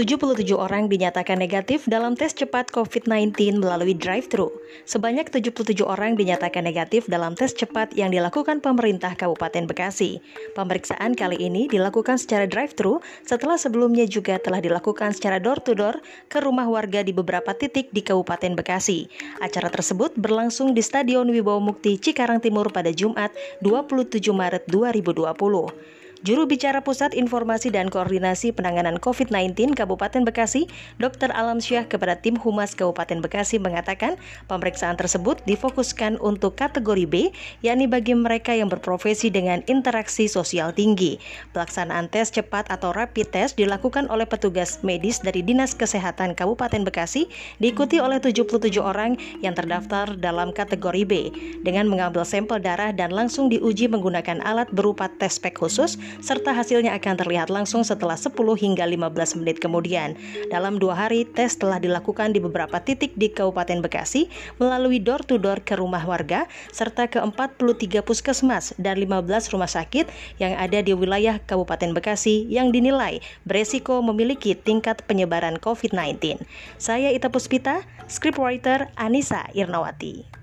77 orang dinyatakan negatif dalam tes cepat COVID-19 melalui drive-thru. Sebanyak 77 orang dinyatakan negatif dalam tes cepat yang dilakukan pemerintah Kabupaten Bekasi. Pemeriksaan kali ini dilakukan secara drive-thru setelah sebelumnya juga telah dilakukan secara door-to-door ke rumah warga di beberapa titik di Kabupaten Bekasi. Acara tersebut berlangsung di Stadion Wibawa Mukti Cikarang Timur pada Jumat 27 Maret 2020. Juru bicara Pusat Informasi dan Koordinasi Penanganan COVID-19 Kabupaten Bekasi, Dr. Alam Syah kepada tim Humas Kabupaten Bekasi mengatakan pemeriksaan tersebut difokuskan untuk kategori B, yakni bagi mereka yang berprofesi dengan interaksi sosial tinggi. Pelaksanaan tes cepat atau rapid test dilakukan oleh petugas medis dari Dinas Kesehatan Kabupaten Bekasi, diikuti oleh 77 orang yang terdaftar dalam kategori B, dengan mengambil sampel darah dan langsung diuji menggunakan alat berupa tes pack khusus serta hasilnya akan terlihat langsung setelah 10 hingga 15 menit kemudian. Dalam dua hari, tes telah dilakukan di beberapa titik di Kabupaten Bekasi melalui door-to-door ke rumah warga serta ke 43 puskesmas dan 15 rumah sakit yang ada di wilayah Kabupaten Bekasi yang dinilai beresiko memiliki tingkat penyebaran COVID-19. Saya Ita Puspita, scriptwriter Anissa Irnawati.